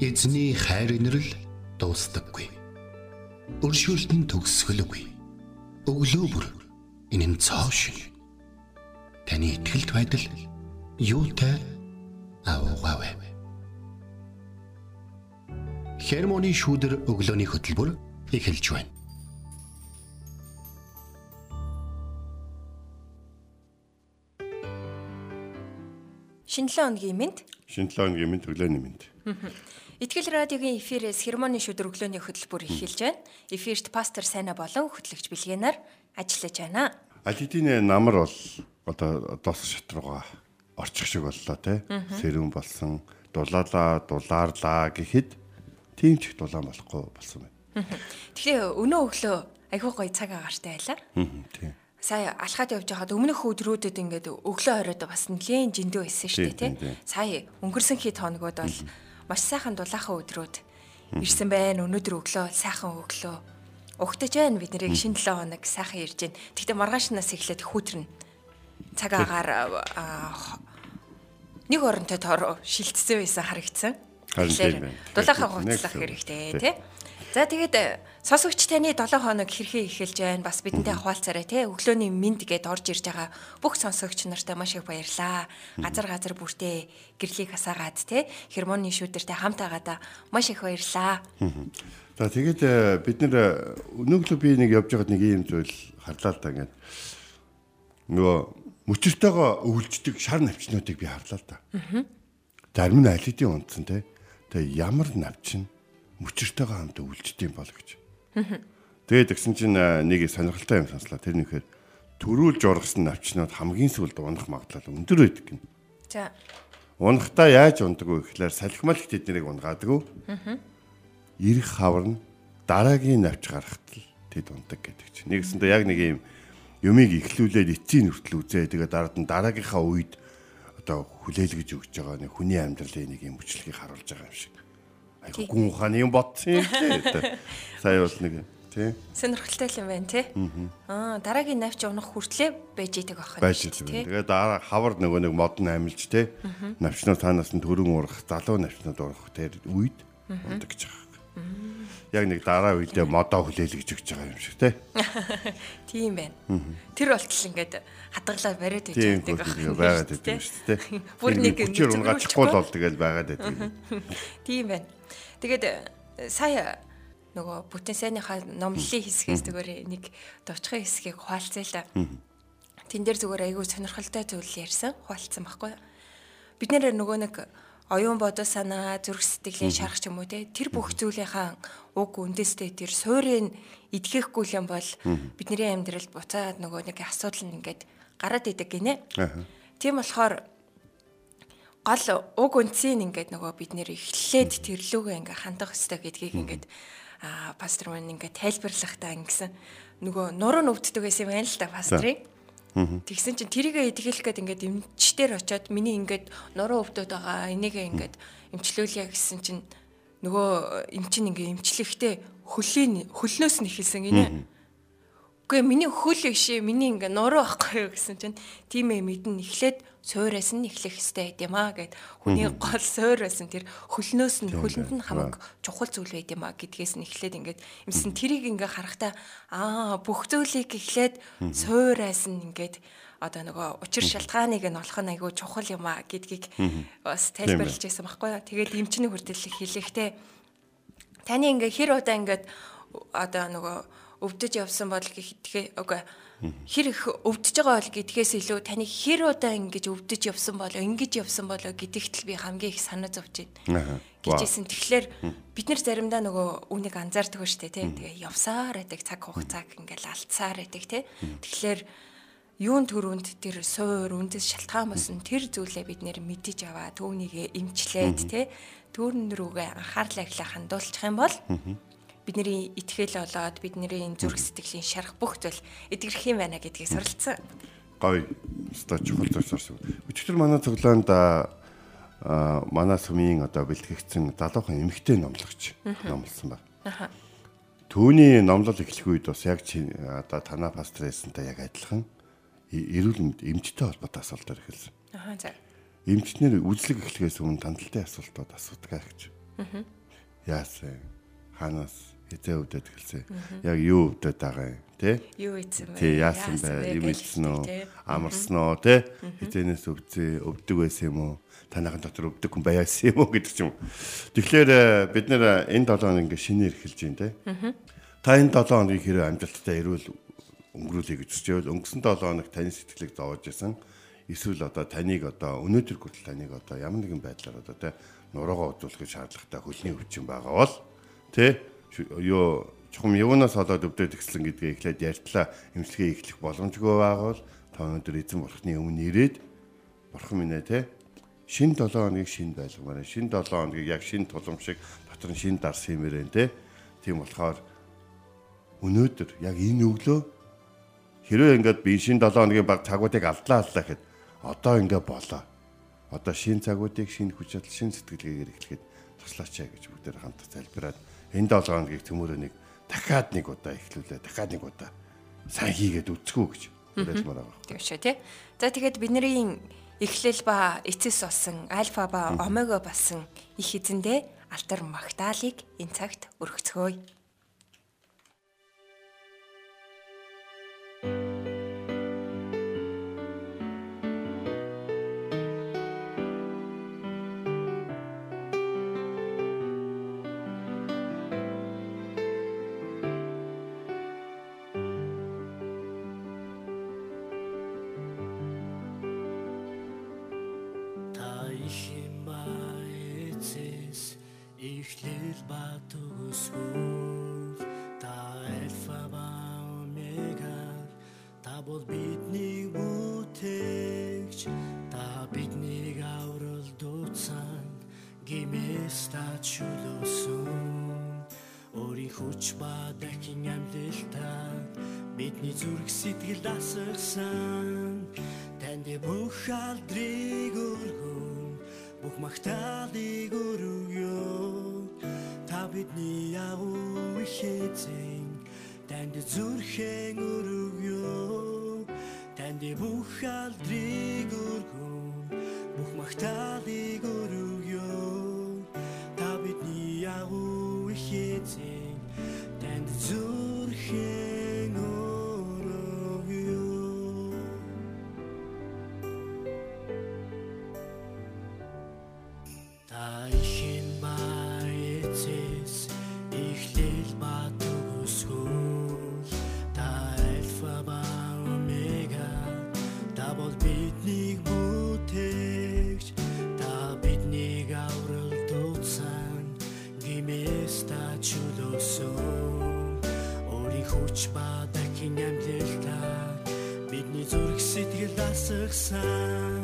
Эзний хайр инрэл дуустдаггүй. Өршөөлт нь төгсгөлгүй. Өглөө бүр энэ нь цоо шиг. Таны ихтгэлт байдал юутай аавгаавэ. Хермоны шүүдэр өглөөний хөтөлбөр эхэлж байна. Шинэлэн өдрийн мэнд. Шинэлэн өдрийн мэнд өглөөний мэнд. Итгэл радиогийн эфирээс хермоны шүдэр өглөөний хөтөлбөр эхэлж байна. Эфирт пастор Сайна болон хөтлөгч Билгэнаар ажиллаж байна. Алидины намар бол одоо дос шат руугаа орчих шиг боллоо те. Сэрүүн болсон, дулаалаа, дулаарлаа гэхэд тийм ч их дулаан болохгүй болсон байна. Тэгэхээр өнөө өглөө айгүй гоё цаг агаартай байлаа. Тийм сая алхаад явж байхад өмнөх өдрүүдэд ингээд өглөө оройд бас нэлээд жиндүү байсан шүү дээ тий. Сая өнгөрсөн хэд хоногуд бол маш сайхан дулаахан өдрүүд ирсэн байна. Өнөөдөр өглөө сайхан өглөө. Угтаж байна бид нарыг шинэ 7 хоног сайхан ирж байна. Тэгтээ маргаашнаас эхлээд хүүтрэн цаг агаар нэг оронтой тор шилтсэн байсан харагдсан. Тэгэхээр дулаахан хугацлах хэрэгтэй тий. За тэгээд Сонсогч таны 7 хоног хэрхэн эхэлж байна? Бас бидэнтэй хаваалцаарай те. Өглөөний мэд гээд орж ирж байгаа бүх сонсогч нартай маш их баярлаа. Газар газар бүртээ гэрлийг хасаагаад те. Хермоны шүүдэртэй хамт агаада маш их баярлаа. За тэгээд э, бид нэр өнөөглөө би нэг явж байгаад нэг юм зүйл харлаа л да ингээд нөгөө мөчөртэйгөө өвлждөг шар навчнуудыг би харлаа л да. Зарим нь аль хэдийн унтсан те. Тэгээ ямар навчин мөчөртэйгөө хамт өвлждөг юм бол гэж. Тэгээд тэгсэн чинь нэг сонирхолтой юм сонслоо. Тэр нэхээр төрүүлж ургасан навчнууд хамгийн сүүлд унах магадлал өндөр байдаг гин. За. Унахтаа яаж ундаг вэ гэхлээр салхимал их тэднийг унгаадаг. Аа. Ирэх хавар нь дараагийн навч гарахт л тэд ундаг гэдэг чинь. Нэгсэндээ яг нэг юм юмыг ихлүүлээд эцсийн хүртэл үзээ. Тэгээд дараад нь дараагийнхаа үед одоо хүлээлгэж өгч байгаа нэг хүний амьдралын нэг юм хүчлэгийг харуулж байгаа юм шиг. Айгу гүн ухааны юм бодсон юм тий. Сая бол нэг тий. Сонирхолтой юм байна тий. Аа дараагийн навч унах хүртлээ байж идэг ах. Байж идэг. Тэгээд дараа хавар нөгөө нэг мод нь амилж тий. Навчнууд танаас нь төрөн урах, залуу навчнууд урах тэр үед ундаг гэж байгаа. Яг нэг дараа үедээ модоо хүлээлгэж өгч байгаа юм шиг тий. Тийм байна. Тэр болтол ингээд хадгалаа бариад байж байдаг ах. Байгаад байдаг шүү дээ. Бүр нэг хүчээр унгаачихгүй л бол тэгэл байгаад байдаг. Тийм байна. Тэгээд э, сая нөгөө бүтэн сайныхаа номлолын хэсгээс зүгээр нэг дувчхан хэсгийг да. Тэн дээр зүгээр айгүй сонирхолтой зүйл ярьсан, хуалцсан байхгүй. Бид нэр нөгөө нэг оюун бодол санаа, зүрх сэтгэлийн шарах ч юм уу те. Тэр бүх зүйлийнхаа уг үндэстэй тэр суурийг идэхгүй юм бол бидний амьдралд буцаад нөгөө нэг асуудал нь ингээд гараад идэг гинэ. Тийм болохоор гол уг үндсийг ингээд нөгөө бид нэр эхлээд тэрлүүгээ ингээ хандах хэрэгтэй гэдгийг ингээд пастор маань ингээ тайлбарлахтаа ингэсэн. Нөгөө нуруу нүвддэг байсан юм байна л да пастрыг. Тэгсэн чинь тэрийгэ идгэлэх гээд ингээд эмчтэр очиод миний ингээд нуруу өвдөд байгаа энийгээ ингээд эмчлүүлье гэсэн чинь нөгөө эмчин ингээ эмчлэхдээ хөлийн хөлнөөс нь ихэлсэн гинэ. Үгүй миний хөл биш миний ингээ нуруу байхгүй юу гэсэн чинь тийм ээ мэдэн эхлээд суураас нь эхлэх хэрэгтэй байд юм аа гэд хүний гол суураас нь тэр хөлнөөс нь хөлөнд нь хамаг чухал зүйл байд юм аа гэдгээс нь эхлээд ингээд юмсан тэрийг ингээ харахтаа аа бүх зүйлийг эхлээд суураас нь ингээд одоо нөгөө учир шалтгааныг нь олох нь айгүй чухал юм аа гэдгийг бас тайлбарлаж байсан байхгүй юу. Тэгээд эмчний хүртэл хэлэхдээ таны ингээ хэр удаа ингээд одоо нөгөө өвдөж явсан бол гэхэд үгүй хэр их өвдөж байгаа бол гэдгээс илүү таны хэр удаа ингэж өвдөж явсан болоо ингэж явсан болоо гэдэгт л би хамгийн их санаа зовж байна. гэжсэн. Тэгэхээр бид нар заримдаа нөгөө үнийг анзаардаг шүү дээ тий. Тэгээ явсаар байдаг цаг хугацааг ингээл алдсаар байдаг тий. Тэгэхээр юун төрөнд тэр суур үндэс шалтгаан болсон тэр зүйлээ бид нэр мэдэж аваа түүнийг эмчлээд тий. Түүрэн рүүгээ анхаарлаа ихлэ хандуулчих юм бол бидний итгэл болоод бидний зүрх сэтгэлийн шарах бүх зүйл эдгэрх юм байна гэдгийг суралцсан. Гоё. Өстой чухал зүйл сурсан. Өчигдөр манай цуглаанд а манай сүмийн одоо бэлтгэгдсэн залуухан эмэгтэй номлогч номлосон байна. Аха. Төвний номлол эхлэх үед бас яг одоо танаа пастор хэлсэнтэй яг адилхан эрүүл мэнд эмчтэй холбоотой асуултаар эхэлсэн. Аха за. Эмчнэр үзлэг эхлэхээс өмнө тандалтай асуултууд асуудаг гэж Яасан? Ханаас хизээ өвдөд гэлсэн. Яг юу өвдөд байгаа юм те? Юу ийцэн бэ? Тий яасан бэ? Ийцэн үү? тий. Амарсан уу те? Хизэнээс өвдсөн, өвдөг байсан юм уу? Танайхан дотор өвдөг хүн байаасан юм уу гэдэг ч юм. Тэгэхээр э, бид нэр энэ 7 хоног ингээ шинээр эхэлж байна те. Та энэ 7 хоногийг хэрэг амжилттай ирүүл өнгөрүүлэе гэж хүсчихвэл өнгөрсөн 7 хоног таны сэтгэлийг зовоож исэн. Эсвэл одоо таныг одоо өнөөдөр хүртэл таныг одоо ямар нэгэн байдлаар одоо те нуруугаа удуулахыг шаардлагатай хөлний өвчин байгаа бол те юу чухам юунаас олоод өвдөд ихслэн гэдгээ эхлээд ярьтлаа. Эмчилгээ эхлэх боломжгүй байгаа бол та өнөөдөр эзэн болохны өмнө ирээд бурхан минь ээ те шин 7 хоногийг шин байлгамаар шин 7 хоногийг яг шин тулам шиг дотор нь шин дарс энэ те. Тийм болохоор өнөөдөр яг энэ өглөө хэрвээ ингээд би шин 7 хоногийн баг цагуудыг алдлаа алдлаа гэхэд одоо ингээд болоо. Одоо шин цагуудыг шин хүч чадал шин сэтгэлгээгээр эхлэхэд туслаач гэж бүгдээр хамт залбираад энэ 7 хоногийг төмөрөө нэг дахиад нэг удаа эхлүүлээ дахиад нэг удаа сайн хийгээд үцгүү гэж уриалмаар байгаа. Тийм шүү тий. За тэгээд бидний эхлэл ба эцэс болсон альфа ба омега болсон их эзэндээ алтар магтаалыг энэ цагт өргөцгөөе. Биднийг аврал дууцсан гимээс та чөлөөсөн. Өөрийн хүч ба дахин амьдлалтаа бидний зүрх сэтгэл дасгсан танд бүх алдрыг өргөн бүх магтаалыг өргөё. Та бидний агуу их эзэн танд зүрхэн өргөё. Танд бүх алдрыг өргөн бүх сэтгэл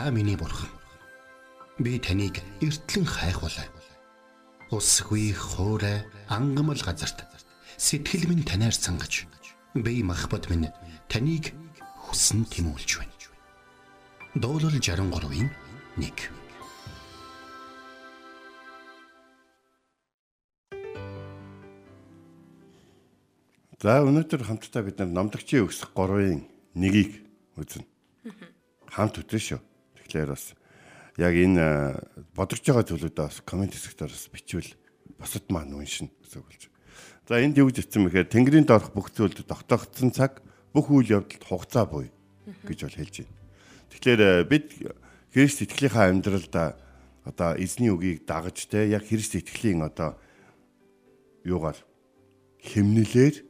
та миний бурхан. Би таныг эртлэн хайхвалаа. Усгүй хоорой ангамл газарт сэтгэл минь танаар сангаж би махбат минь таныг хүсн тимүүлж байна. Дуурал 63-ийн 1 За өнөөдөр хамтдаа бид нар номдогчийн өксөх 3-ын 1-ийг үзнэ. Хамт үтэн шүү. Тэгэхээр бас яг энэ э, бодогч байгаа зүйлүүдээ бас комент хэсгээр бас бичвэл босод маань уншина гэсэн үг болж. За энд юу гэж хэлсэн мэхээр Тэнгэрийн доорх бүх зүйлд тогтоогдсон цаг бүх үйл явдалд хугацаа буй гэж бол хэлж байна. Тэгэхээр э, бид Христ итгэлийнхаа амьдралда одоо эзний үгийг дагаж те яг Христ итгэлийн одоо юугаар хэмнэлээр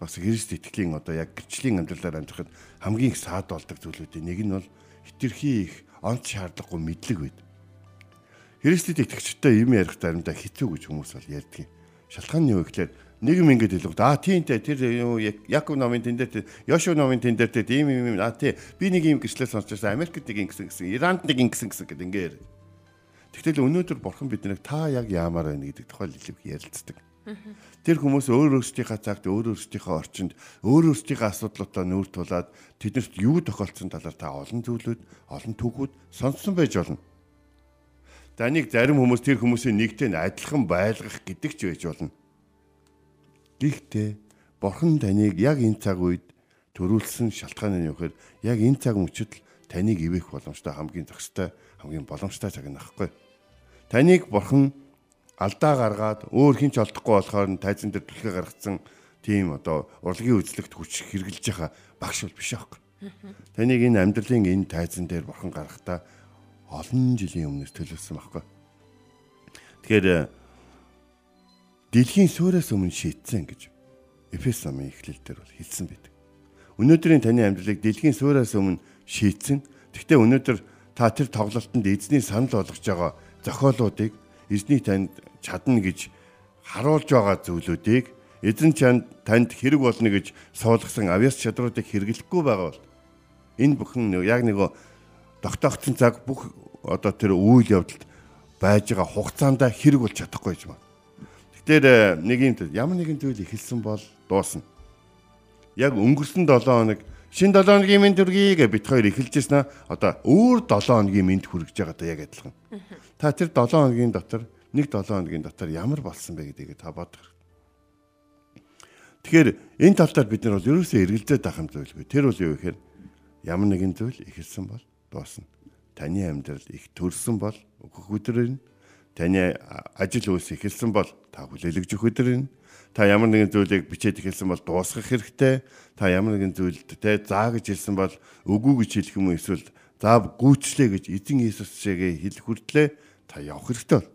бас Христ итгэлийн одоо яг гэрчлийн амьдралаар амьдрахад хамгийн их саад болдог зүйлүүдийн нэг нь бол хитрхи их онц шаардлагагүй мэдлэг байд. Христэд итгэгчтэй юм ярих заримдаа хэцүү гэж хүмүүс бол ярьдаг. Шалтгаан нь юу гэхээр нэг юм ингэж хэлдэг. Аа тийм дээ тэр Яков номын тэн дээр Йошуа номын тэн дээр тийм юм юм аа тий би нэг юм гэрчлэл сонсчихсан Америкт нэг ингэсэн гэсэн Иранд нэг ингэсэн гэсэн гэдэг ингээд. Тэгтэл өнөөдөр бурхан биднийг та яг яамаар байна гэдэг тухай хэлэг ярилцдаг. Тэр хүмүүс өөр өөрсдийнхээ цагт өөр өөрсдийнхээ орчинд өөр өөрсдийнхээ асуудлуудаа нүүр тулаад тэднэрт юу тохиолдсон талаар та олон зүйлүүд, олон түүхүүд сонссон байж болно. За нэг зарим хүмүүс тэр хүмүүсийн нэгтэй нь адилхан байлгах гэдэг ч байж болно. Гэхдээ Бурхан таныг яг энэ цаг үед төрүүлсэн шалтгаан нь юу гэхээр яг энэ цаг мөчид таныг ивэх боломжтой хамгийн зохистой хамгийн боломжтой цаг нь аахгүй. Таныг Бурхан алдаа гаргаад өөр хинч олдохгүй болохоор нь тайзан дээр түлхээ гаргацсан тийм одоо урлагийн үзлэгт хүч хэрглэж байгаа багш бол биш аахгүй. Таныг энэ амьдралын энэ тайзан дээр бурхан гаргахтаа олон жилийн өмнөөс төлөвлөсөн байхгүй. Тэгэхээр э, дэлхийн суурьаас өмнө шийдсэн гэж Эфес намын эхлэл дээр бол хэлсэн байдаг. Өнөөдрийн таны амьдралыг дэлхийн суурьаас өмнө шийдсэн. Гэхдээ өнөөдөр та тэр тоглолтод эзний санал болгож байгаа зохиолуудыг эзний танд чадна гэж харуулж байгаа зүйлүүдийг эзэн чанд танд хэрэг болно гэж суулгасан авьяас чадруудыг хэрэглэхгүй байгаа бол энэ бүхэн яг нэг тогтоогдсон цаг бүх одоо тэр үйл явдалд байж байгаа хугацаанд хэрэг болж чадахгүй юм. Тэгэхээр нэг юм ямар нэгэн зүйл эхэлсэн бол дуусна. Яг өнгөрсөн 7 хоног шин 7 хоногийн мэд төргий гэж бит хоёр эхэлжсэн аа одоо өөр 7 хоногийн мэд хүрэж байгаа да яг адилхан. Та тэр 7 хоногийн дотор нэг 7 хоногийн дотор ямар болсон бэ гэдгийг та бодох. Тэгэхээр энэ тал дээр бид нар бол ерөөсөө эргэлзээд байх юм зүйлгүй. Тэр бол юу гэхээр ямар нэгэн зүйл ихэлсэн бол дуусна. Таны амьдрал их төрсөн бол өгөх өдөр ирнэ. Таны ажил үйлс ихэлсэн бол та хүлээлгэж өгөх өдөр ирнэ. Та ямар нэгэн зүйлийг бичээд ихэлсэн бол дуусгах хэрэгтэй. Та ямар нэгэн зүйлд те заа гэж хэлсэн бол үгүй гэж хэлэх юм уу эсвэл заа гүйчлээ гэж эзэн Иесус шигээ хэлэх хүртлээ та явах хэрэгтэй бол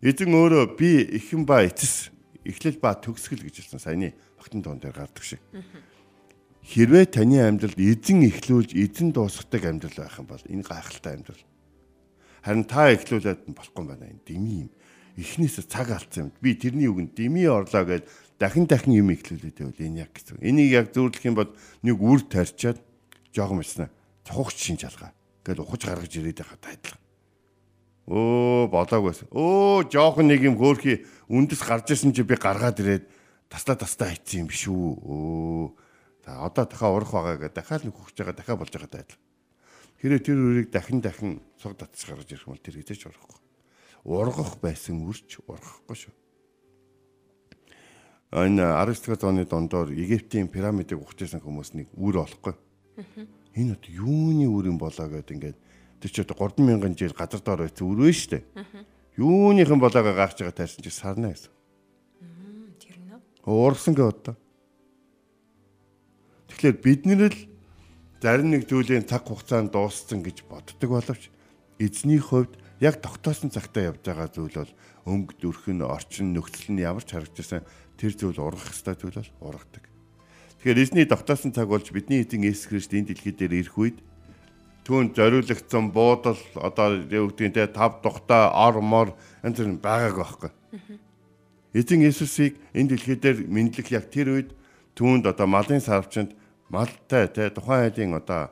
Эзэн өөрөө би ихэн ба эцэс эхлэл ба төгсгөл гэж хэлсэн саяны багтан тоон дээр гардаг шиг. Хэрвээ таны амьдралд эзэн эхлүүлж эзэн дуусгадаг амьдрал байх юм бол энэ гайхалтай амьдрал. Харин та эхлүүлээд болохгүй байна энэ дими юм. Эхнээс цаг алдсан юм. Би тэрний үгэнд дими орлоо гэж дахин дахин юм эхлүүлээд байвал энэ яг гэсэн. Энийг яг зөвлөх юм бол нэг үр тарьчаад жоогом ирсэн. Цухагч шин жалгаа. Гэтэл ухаж гаргаж ирээд байхад тайлбар. Өө болоогүйс. Өө жоохон нэг юм хөөрхи үндэс гарч ирсэн чи би гаргаад ирээд таслаа тастаа хийцэн юм биш үү. Өө. За одоо дахиад урах байгаа гэдэг дахиад нэг хөгж байгаа дахиад болж байгаа тайлбар. Хэрэг тэр үрийг дахин дахин цог татж гаргаж ирэх юм бол тэр хэзээ ч урахгүй. Ургах байсан үрч ургахгүй шүү. Энэ Аристотель оны дондор Египтийн пирамидыг ухажсан хүмүүс нэг үр олохгүй. Энэ одоо юуны үр юм болоо гэдэг ингээд тэр чи одоо 3000 жил газар доор байсан өрөө штэ. Юуныхан болоогоо гаагч байгаа таарсан чи сарна гэсэн. Тэр нэ. Уурсан гэ одоо. Тэгэхээр бид нэр л зарим нэг зүйлийн цаг хугацаанд дууссан гэж боддог боловч эзний хувьд яг тогтоосон цагтаа явж байгаа зүйл бол өнгө дүрхэн орчин нөхцөл нь ямар ч харагдсан тэр зүйл ургах ёстой зүйл бол ургадаг. Тэгэхээр эзний тогтоосон цаг болж бидний эзэн Есүс Христ энэ дэлхий дээр ирэх үед түүнд зориулагдсан буудал одоо гэдгийг те тав тухтай ор мор энэ зэр байгааг байхгүй. Эзэн Иесусыг энэ дэлхий дээр мэдлэх яг тэр үед түүнд одоо малын сарвчанд малтай те тухайн айлын одоо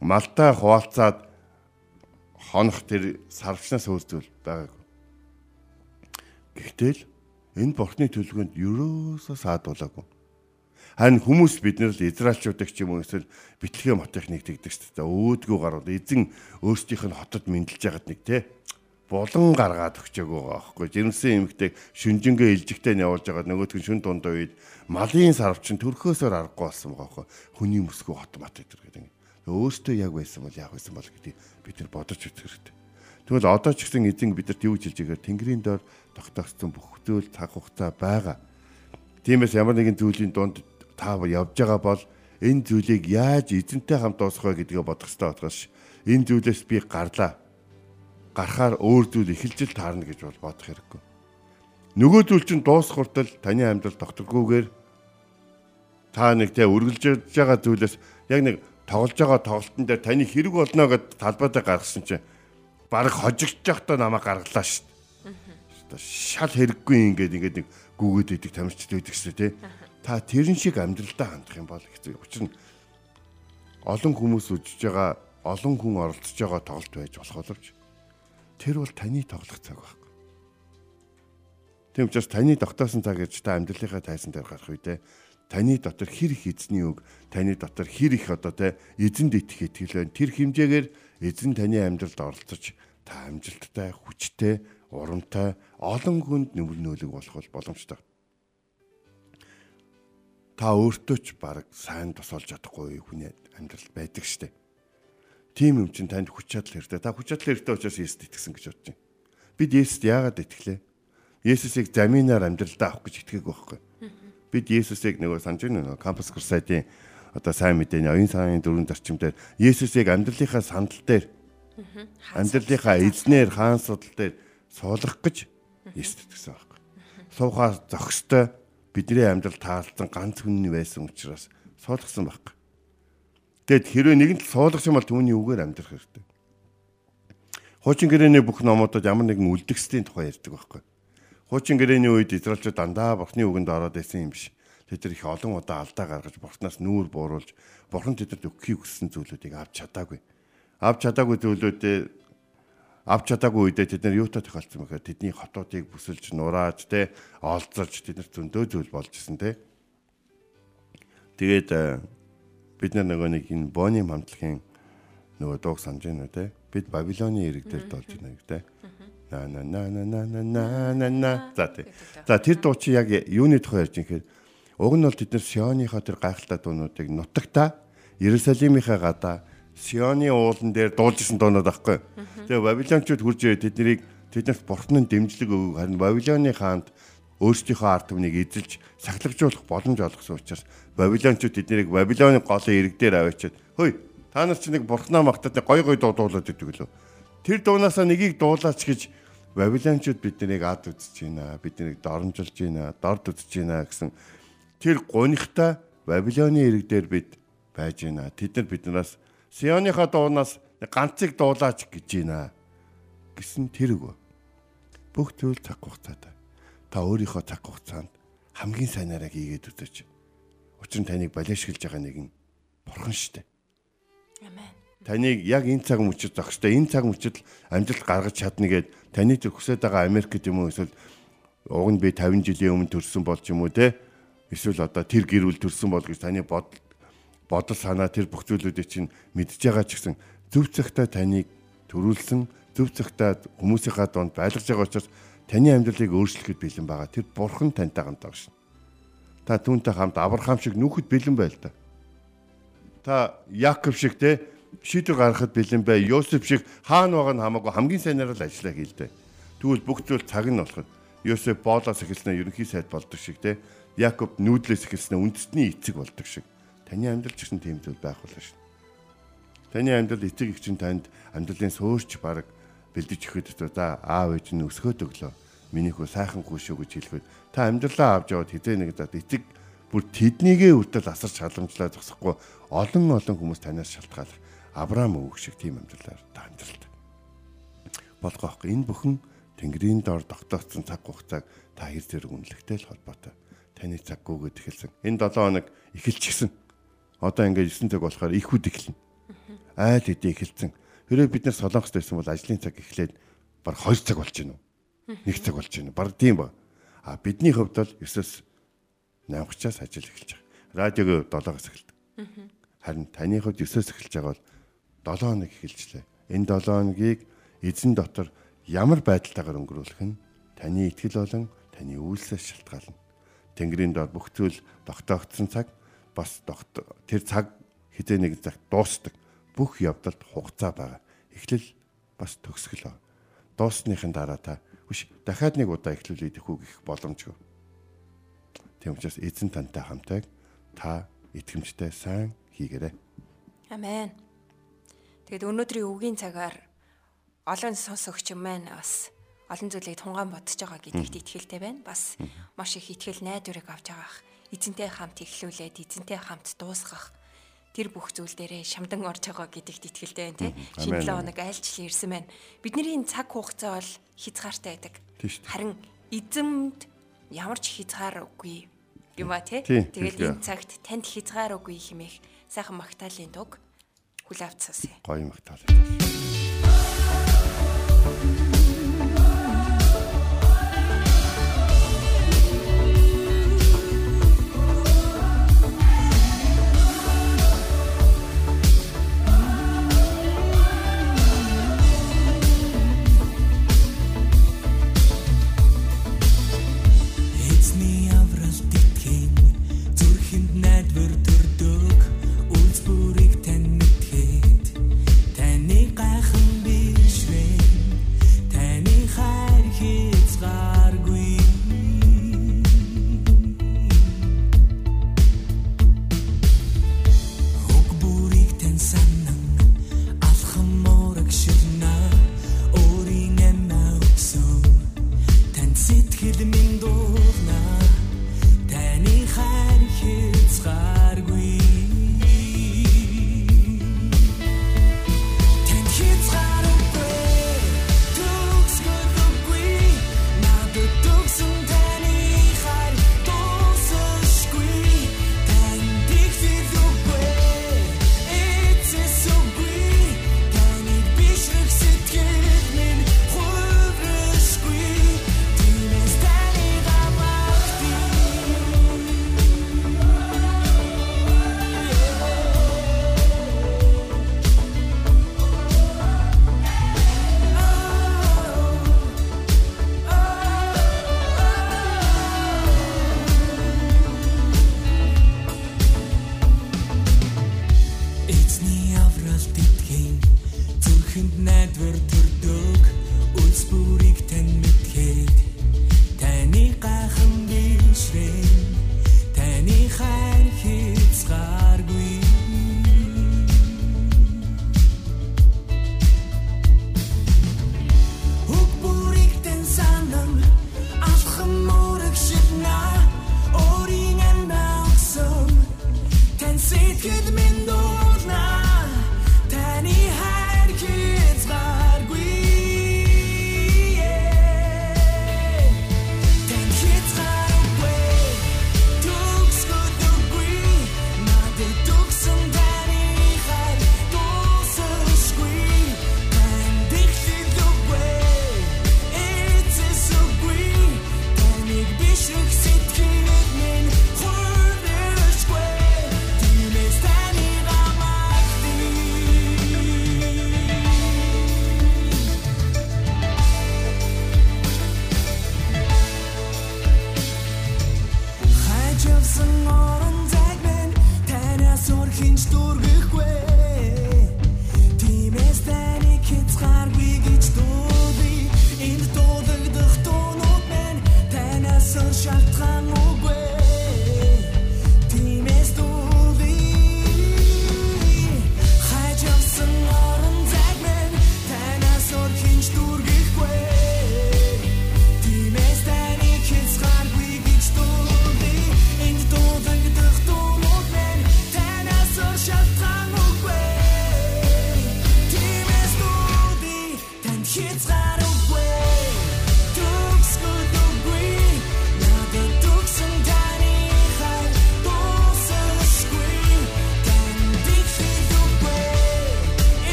малтай хуваалцаад хонох тэр сарвчнаас өөр зүйл байгаагүй. Гэхдээ л энэ бурхны төлөвөнд ерөөсөө саадуулаагүй. Харин хүмүүс биднэр л израилчуудыг ч юм уу эсвэл битлэгийн хотыг нэгтгэдэг шүү дээ. Өөдгөө гарууд эзэн өөрсдийнх нь хотод мэдлж яагаад нэг те булан гаргаад өгчөөг байгаа аахгүй. Жирэмсэн эмэгтэй шүнжингээ илжигтэй нь явуулж байгаа нөгөөдг нь шүн дунд үед малын сарвчин төрхөөсөөр аргагүй болсон байгаа аахгүй. Хүний мөсгөө хот мат гэдэг гэдэг. Өөртөө яг байсан бол яг байсан бол гэдэг бид нар бодож үзэх хэрэгтэй. Тэгвэл одоо ч гэсэн эзэн бидэнд юу хэлж байгааг Тэнгэрийн доор тогтоогдсон бүх зүйл цаг хугацаа байгаа. Тиймээс ямар нэгэн зүйлийн дунд та явж байгаа бол энэ зүйлийг яаж эзэнтэй хамт дуусгах вэ гэдгээ бодох хэрэгтэй болохоос энэ зүйлээс би гарлаа. Гарахаар өөр зүйл эхэлж л таарна гэж бол бодох хэрэггүй. Нөгөө зүйл чинь дуусах хүртэл таны амьдрал тогтгохгүйгээр та нэг тэ үргэлжлэж байгаа зүйлээс яг нэг тоглож байгаа тоглолтын дээр таны хэрэг болно гэд талбайдаа гаргасан чинь баг хожигдж явахдаа намайг гаргалаа шүү дээ. Шал хэрэггүй ингээд ингээд нэг гүгээд идэг тамирчд байдаг шүү дээ та тэрэн шиг амьдралдаа хандах юм бол хэцүү. Учир нь олон хүмүүс үжиж байгаа, олон хүн оролцож байгаа тоглолт байж болох боловч тэр бол таны тоглох цаг байхгүй. Тийм учраас таны тогтоосон цаг гэж та амьдралынхаа тайсан дээр гарах үедээ таны дотор хэр их эзний үг, таны дотор хэр их одоо те эзэнд итгэх итгэл байна. Тэр хэмжээгээр эзэн таны амьдралд оролцож та амжилттай, хүчтэй, урамтай, олон хүнд нэмэр нөлөг болох боломжтой та өөртөө ч баг сайн тусалж чадахгүй хүний амьдрал байдаг штеп. Тийм юм чинь танд хүч чадал хэрэгтэй. Та хүч чадал хэрэгтэй учраас Есүст итгэсэн гэж бодож байна. Бид Есүст яагаад итгэлээ? Есүсийг заминаар амьдралдаа авах гэж итгээгүй байхгүй. Бид Есүсийг нөгөө санаж байна нөгөө кампус курсайтын одоо сайн мэдээний оюун санааны дөрвөн зарчим дээр Есүсийг амьдралынхаа сандал дээр амьдралынхаа эзнэр хаан судал дээр суулгах гэж Есүст итгэсэн байхгүй. Суухаа зохистой бидний амьдрал таалцсан ганц хүн байсан учраас суулгасан байхгүй. Тэгэд хэрвээ нэгэн л суулгах юм бол түүний үгээр амьдрах хэрэгтэй. Хуучин гэрээний бүх номуудад ямар нэгэн үлдгэслийн тухай ярьдаг байхгүй. Хуучин гэрээний үед Израильчууд дандаа бурхны үгэнд ороод исэн юм биш. Тэд их олон удаа алдаа гаргаж бурхнаас нүүр бууруулж бурхан тэдэнд өгөхийг хүссэн зүйлүүдийг авч чадаагүй. Авч чадаагүй зүйлүүдээ авч чадаагүй үедээ тэд нар юутай тохиолдсон бэхээр тэдний хотуудыг бүсэлж нурааж те олзорж тэд нар зөндөө зүйл болж исэн те. Тэгээд э, бид нар нөгөө нэг энэ Бони хамтлагийн нөгөө дууг санаж байна те. Бид Бабилоны ирэг дээр долж байна гэх те. На на на на на на на на за тий. За тэр дуу чи яг юуны тухай ярьж юм хэрэг уг нь бол тэд нар Сионыхоо тэр гайхалтай дуунуудыг нутагта Иерусалимийнхаа гадаа Сионы уулан дээр дуулжсэн доонод байхгүй. Тэгээ Бабилончууд хурж ирээд тэднийг тэднэрт бурхны дэмжлэг өгөв. Харин Бабилоны хаанд өөрсдийнхөө ард түмнийг эзэлж сахилгажуулах боломж олгосон учраас Бабилончууд тэднийг Бабилоны голын ирэг дээр аваачаад хөөе та нар чи нэг бурхнаа магтаад гой гой дуудуулаад идэг лөө. Тэр дуунаасаа нэгийг дуулаач гэж Бабилончууд биднийг ад үзэж байна. Биднийг доромжилж байна. Дорд үзэж байна гэсэн тэр гунигтай Бабилоны ирэг дээр бид байж байна. Тэд нар биднээс Сионыхоо дуунаас ганцыг дуулаач гэж байна гэсэн тэр үг. Бүх зүйл цаг хугацаатай. Та өөрийнхөө цаг хугацаанд хамгийн сайнаараа хийгээд үзэж. Учир нь таныг балиашгэлж байгаа нэг нь бурхан шүү дээ. Амен. Таныг яг энэ цаг мөчөд зогстой энэ цаг мөчөд амжилт гаргаж чадна гэд таны төгсөд байгаа Америк юм уу эсвэл уг нь би 50 жилийн өмнө төрсэн болж юм уу те эсвэл одоо тэр гэрүүл төрсэн бол гэж таны бодол бодол санаа тэр бүх зүйлүүдийг чинь мэдж байгаа ч гэсэн зөв цагтаа таныг төрүүлсэн зөв цагтаа хүмүүсийнхаа донд байлгаж байгаа учраас таны амьдралыг өөрчлөхөд бэлэн байгаа. Тэр бурхан тантай хамт байгаа шин. Та түүнтэй хамт Авраам шиг нүүхэд бэлэн байл та. Та Яков шиг те шийдвэр гаргахад бэлэн бай. Йосеф шиг хаана байгаа нь хамаагүй хамгийн сайнаар л ажиллаа хийлдэ. Тэгвэл бүх зүйл цаг нь болоход Йосеф боолоос эхэлснээр ерөнхий сайд болдог шиг те. Яков нүүдлээс эхэлснээр үндэстний эцэг болдог шиг таны амьдрал ч гэсэн тийм зүйл байх болно шин. Таны амьдрал эцэг их чинь танд амьдралын суурьч баг бэлдэж өгөхөд за аав ээж нь өсгөөд өглөө. Минийх хөө сайхан хүү шүү гэж хэлэхэд та амьдралаа авч яваад хизээ нэг за эцэг бүр тэднийгээ үртэл асарч халамжлаа зогсохгүй олон олон хүмүүс танаас шалтгаалах Авраам өвөг шиг тийм амьдралаар та амьдралтай. Болгоо ахгүй энэ бүхэн Тэнгэрийн дор тогтооцсон цаг хугацааг та хэр зэрэг үнэлэхтэй л холбоотой. Таны цаг гүгээд эхэлсэн. Энэ 7 хоног эхэлчихсэн Одоо ингээд 9 цаг болохоор их үд эхэлнэ. айл хэдий эхэлсэн. Хэрвээ бид нар солонгост байсан бол ажлын цаг эхлээд баг 2 цаг болж гинэ үү? 1 цаг болж гинэ. Баг тийм ба. А бидний хувьд бол 9-с 8:30-аас ажил эхэлж байгаа. Радиог 7-оос эхэлдэг. Харин таны хувьд 9-с эхэлж байгаа бол 7 хоног эхэлжлээ. Энэ 7 хоногийг эзэн дотор ямар байдалтайгаар өнгөрүүлэх нь таны итгэл болон таны үйлсээс шалтгаална. Тэнгэрийн дор бүх зүйл тогтоогдсон цаг бас тэр цаг хизээ нэг цаг дуустдаг. Бүх явдалд хугацаа байгаа. Эхлэл бас төгсгөл. Дуусныхын дараа та биш дахиад нэг удаа эхлүүлээд их үг их боломжгүй. Тийм учраас эзэн тантай хамтайг та итгэмжтэй сайн хийгээрэй. Амен. Тэгэд өнөөдрийн үгийн цагаар олон сонсогч маань бас олон зүйлийг тунгаан бодож байгаа гэдэгт итгэлтэй байна. Бас маш их итгэл найдварыг авч байгаах. Эзэнтэй хамт эхлүүлээд эзэнтэй хамт дуусгах тэр бүх зүйл дээрээ шамдан орж байгаа гэдэгт итгэлтэй байна тий. Шинэ 7 хоног айлчлан ирсэн байна. Бидний цаг хугацаа бол хязгаартай байдаг. Харин эзэмд ямар ч хязгааргүй юм а тий. Тэгээд энэ цагт танд хязгааргүй хэмээх сайхан магтаалын дуг хүл авцсаа. Гоё магтаал.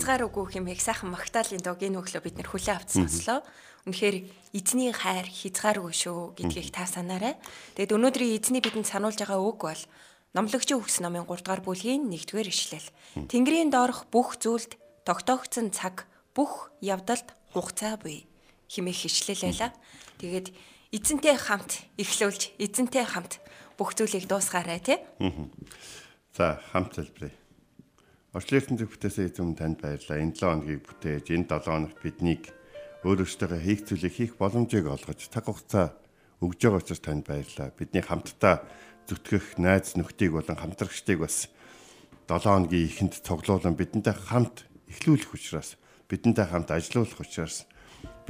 Танд хязгааргүй хэмээх сайхан магтаалын дог энэ өглөө бид нэр хүлээ авч сонслоо. Үнэхээр эзний хайр хязгааргүй шүү гэдгийг та санаарай. Тэгэд өнөөдрийн эзний бидэнд сануулж байгаа үг бол Номлогчийн үгс номын 3 дугаар бүлгийн 1-р ишлэл. Тэнгэрийн доорх бүх зүйлд тогтоогдсон цаг бүх явдалд хугацаа буй химээх ишлэл байла. Тэгээд эзэнтэй хамт эхлүүлж эзэнтэй хамт бүх зүйлийг дуусгаарай тий. За хамт залбирая. Орчлын ертөнцөд бүтээсэн эзэм танд баярлалаа. Энэ 7 хоногийг бүтээж энэ 7 хоногт биднийг өөрөөсөө хийх зүйлийг хийх боломжийг олгож цаг хугацаа өгж байгаа учраас танд баярлалаа. Бидний хамтдаа зүтгэх найз нөхдийг болон хамтрагчдыг бас 7 хоногийн эхэнд цуглуулan бидэнтэй хамт эхлүүлэх учраас бидэнтэй хамт ажиллах учраас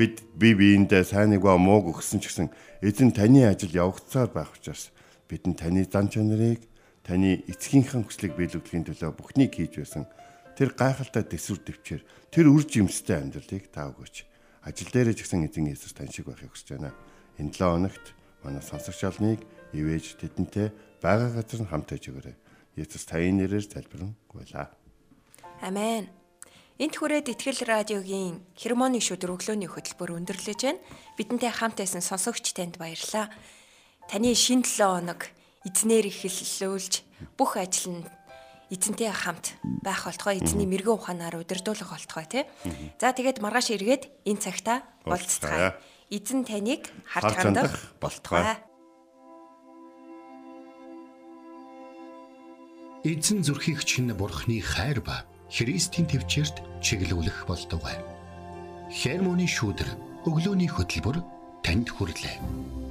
бид бие биендээ сайныг ба мууг өгсөн ч гэсэн эзэн таны ажил явагдсаар байх учраас бидэнд таны зан чанарыг таны эцгийнхээ хүслийг биелүүлэхийн төлөө бүхнийг хийж байсан тэр гайхалтай төсвөр төвчээр тэр үр жимстэй амьдралыг та өгөөч. Ажил дээрээ ч гэсэн эзэн Есүс тань шиг байхыг хүсэж байна. Энэ 7 хоногт манай сонсогч олныг ивэж тэдэнтэй байгаа газар нь хамт байж өгөөрэй. Есүс таны нэрээр залбирэн гуйлаа. Амен. Энт хүрээд Итгэл радиогийн хермоны шүдэр өглөөний хөтөлбөр өндөрлөж байна. Бидэнтэй хамт байсан сонсогч танд баярлалаа. Таны шин 7 хоног эзнэр эхэллүүлж бүх ажил нь эзэнтэй хамт байх болтгой эзний мэрэгэн ухаанаар удирдуулах болтгой тий. За тэгээд маргааш эргээд энэ цагта болцгаая. Эзэн таныг харж хандах болтгой. Эзэн зүрхийг чинь бурхны хайр ба Христийн төвчөрт чиглүүлэх болтугай. Хермоны шүүдэр өглөөний хөтөлбөр танд хүрэлээ.